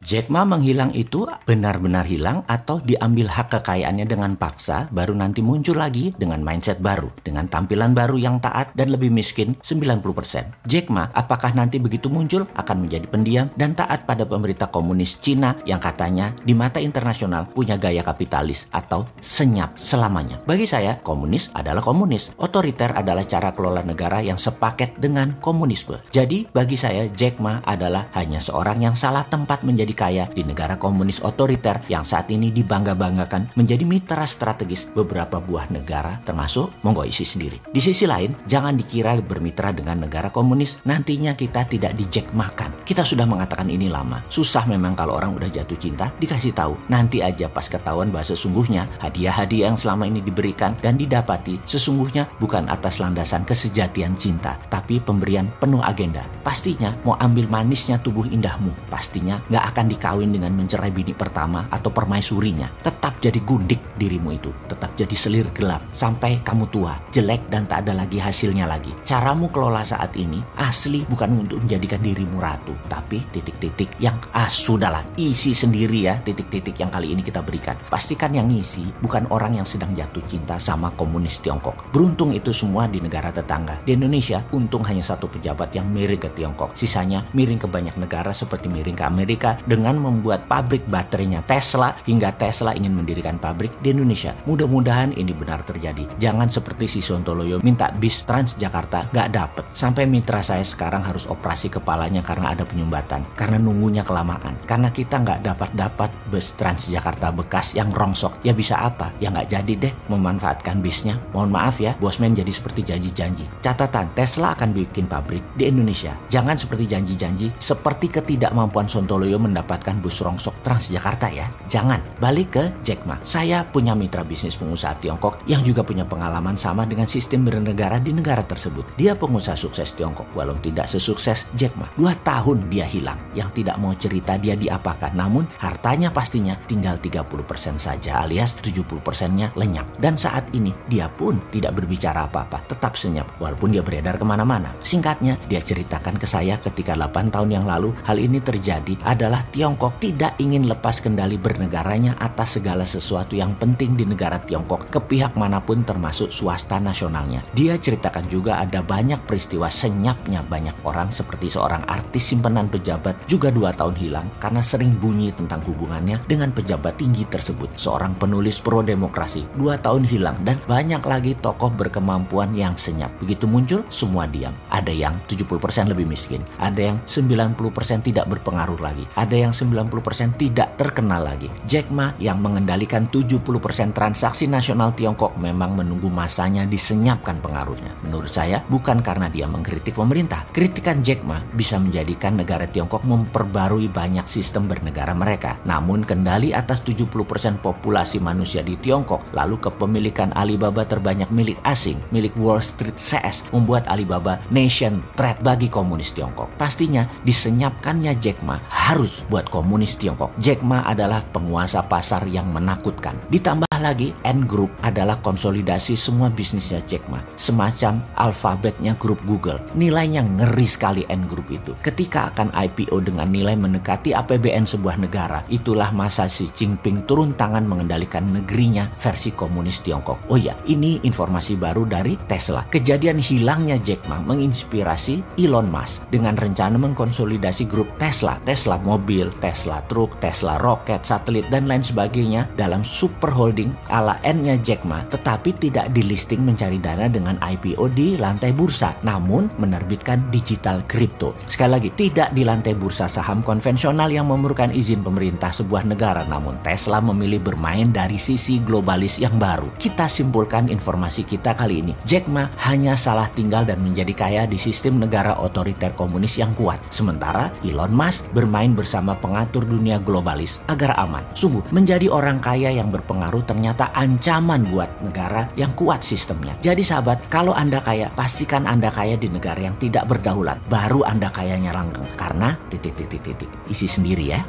Jack Ma menghilang itu benar-benar hilang atau diambil hak kekayaannya dengan paksa baru nanti muncul lagi dengan mindset baru, dengan tampilan baru yang taat dan lebih miskin 90%. Jack Ma apakah nanti begitu muncul akan menjadi pendiam dan taat pada pemerintah komunis Cina yang katanya di mata internasional punya gaya kapitalis atau senyap selamanya. Bagi saya, komunis adalah komunis. Otoriter adalah cara kelola negara yang sepaket dengan komunisme. Jadi bagi saya Jack Ma adalah hanya seorang yang salah tempat menjadi menjadi kaya di negara komunis otoriter yang saat ini dibangga-banggakan menjadi mitra strategis beberapa buah negara termasuk Monggo isi sendiri. Di sisi lain, jangan dikira bermitra dengan negara komunis nantinya kita tidak dijek makan. Kita sudah mengatakan ini lama. Susah memang kalau orang udah jatuh cinta dikasih tahu. Nanti aja pas ketahuan bahasa sesungguhnya hadiah-hadiah yang selama ini diberikan dan didapati sesungguhnya bukan atas landasan kesejatian cinta, tapi pemberian penuh agenda. Pastinya mau ambil manisnya tubuh indahmu. Pastinya nggak akan akan dikawin dengan mencerai bini pertama atau permaisurinya. Tetap jadi gundik dirimu itu. Tetap jadi selir gelap. Sampai kamu tua, jelek dan tak ada lagi hasilnya lagi. Caramu kelola saat ini asli bukan untuk menjadikan dirimu ratu. Tapi titik-titik yang ah sudahlah isi sendiri ya titik-titik yang kali ini kita berikan. Pastikan yang ngisi bukan orang yang sedang jatuh cinta sama komunis Tiongkok. Beruntung itu semua di negara tetangga. Di Indonesia untung hanya satu pejabat yang miring ke Tiongkok. Sisanya miring ke banyak negara seperti miring ke Amerika dengan membuat pabrik baterainya Tesla hingga Tesla ingin mendirikan pabrik di Indonesia. Mudah-mudahan ini benar terjadi. Jangan seperti si Sontoloyo minta bis Transjakarta nggak dapet. Sampai mitra saya sekarang harus operasi kepalanya karena ada penyumbatan. Karena nunggunya kelamaan. Karena kita nggak dapat-dapat bus Transjakarta bekas yang rongsok. Ya bisa apa? Ya nggak jadi deh memanfaatkan bisnya. Mohon maaf ya, bosman jadi seperti janji-janji. Catatan, Tesla akan bikin pabrik di Indonesia. Jangan seperti janji-janji, seperti ketidakmampuan Sontoloyo mendapatkan mendapatkan bus rongsok Transjakarta ya. Jangan, balik ke Jack Ma. Saya punya mitra bisnis pengusaha Tiongkok yang juga punya pengalaman sama dengan sistem bernegara di negara tersebut. Dia pengusaha sukses Tiongkok, walau tidak sesukses Jack Ma. Dua tahun dia hilang, yang tidak mau cerita dia diapakan. Namun hartanya pastinya tinggal 30% saja alias 70%-nya lenyap. Dan saat ini dia pun tidak berbicara apa-apa, tetap senyap walaupun dia beredar ke mana-mana. Singkatnya, dia ceritakan ke saya ketika 8 tahun yang lalu hal ini terjadi adalah Tiongkok tidak ingin lepas kendali bernegaranya atas segala sesuatu yang penting di negara Tiongkok ke pihak mana pun termasuk swasta nasionalnya. Dia ceritakan juga ada banyak peristiwa senyapnya banyak orang seperti seorang artis simpenan pejabat juga dua tahun hilang karena sering bunyi tentang hubungannya dengan pejabat tinggi tersebut. Seorang penulis pro demokrasi dua tahun hilang dan banyak lagi tokoh berkemampuan yang senyap. Begitu muncul semua diam. Ada yang 70% lebih miskin, ada yang 90% tidak berpengaruh lagi, ada yang 90% tidak terkenal lagi. Jack Ma yang mengendalikan 70% transaksi nasional Tiongkok memang menunggu masanya disenyapkan pengaruhnya. Menurut saya bukan karena dia mengkritik pemerintah. Kritikan Jack Ma bisa menjadikan negara Tiongkok memperbarui banyak sistem bernegara mereka. Namun kendali atas 70% populasi manusia di Tiongkok lalu kepemilikan Alibaba terbanyak milik asing, milik Wall Street CS membuat Alibaba nation threat bagi komunis Tiongkok. Pastinya disenyapkannya Jack Ma harus buat komunis Tiongkok. Jack Ma adalah penguasa pasar yang menakutkan. Ditambah lagi, N Group adalah konsolidasi semua bisnisnya Jack Ma. Semacam alfabetnya grup Google. Nilainya ngeri sekali N Group itu. Ketika akan IPO dengan nilai mendekati APBN sebuah negara, itulah masa Xi Jinping turun tangan mengendalikan negerinya versi komunis Tiongkok. Oh ya, ini informasi baru dari Tesla. Kejadian hilangnya Jack Ma menginspirasi Elon Musk dengan rencana mengkonsolidasi grup Tesla. Tesla mobil, mobil, Tesla truk, Tesla roket, satelit, dan lain sebagainya dalam super holding ala N-nya Jack Ma, tetapi tidak di listing mencari dana dengan IPO di lantai bursa, namun menerbitkan digital crypto. Sekali lagi, tidak di lantai bursa saham konvensional yang memerlukan izin pemerintah sebuah negara, namun Tesla memilih bermain dari sisi globalis yang baru. Kita simpulkan informasi kita kali ini. Jack Ma hanya salah tinggal dan menjadi kaya di sistem negara otoriter komunis yang kuat. Sementara Elon Musk bermain bersama pengatur dunia globalis agar aman. Sungguh, menjadi orang kaya yang berpengaruh ternyata ancaman buat negara yang kuat sistemnya. Jadi sahabat, kalau Anda kaya, pastikan Anda kaya di negara yang tidak berdaulat. Baru Anda kayanya langgeng. Karena titik-titik-titik. Isi sendiri ya.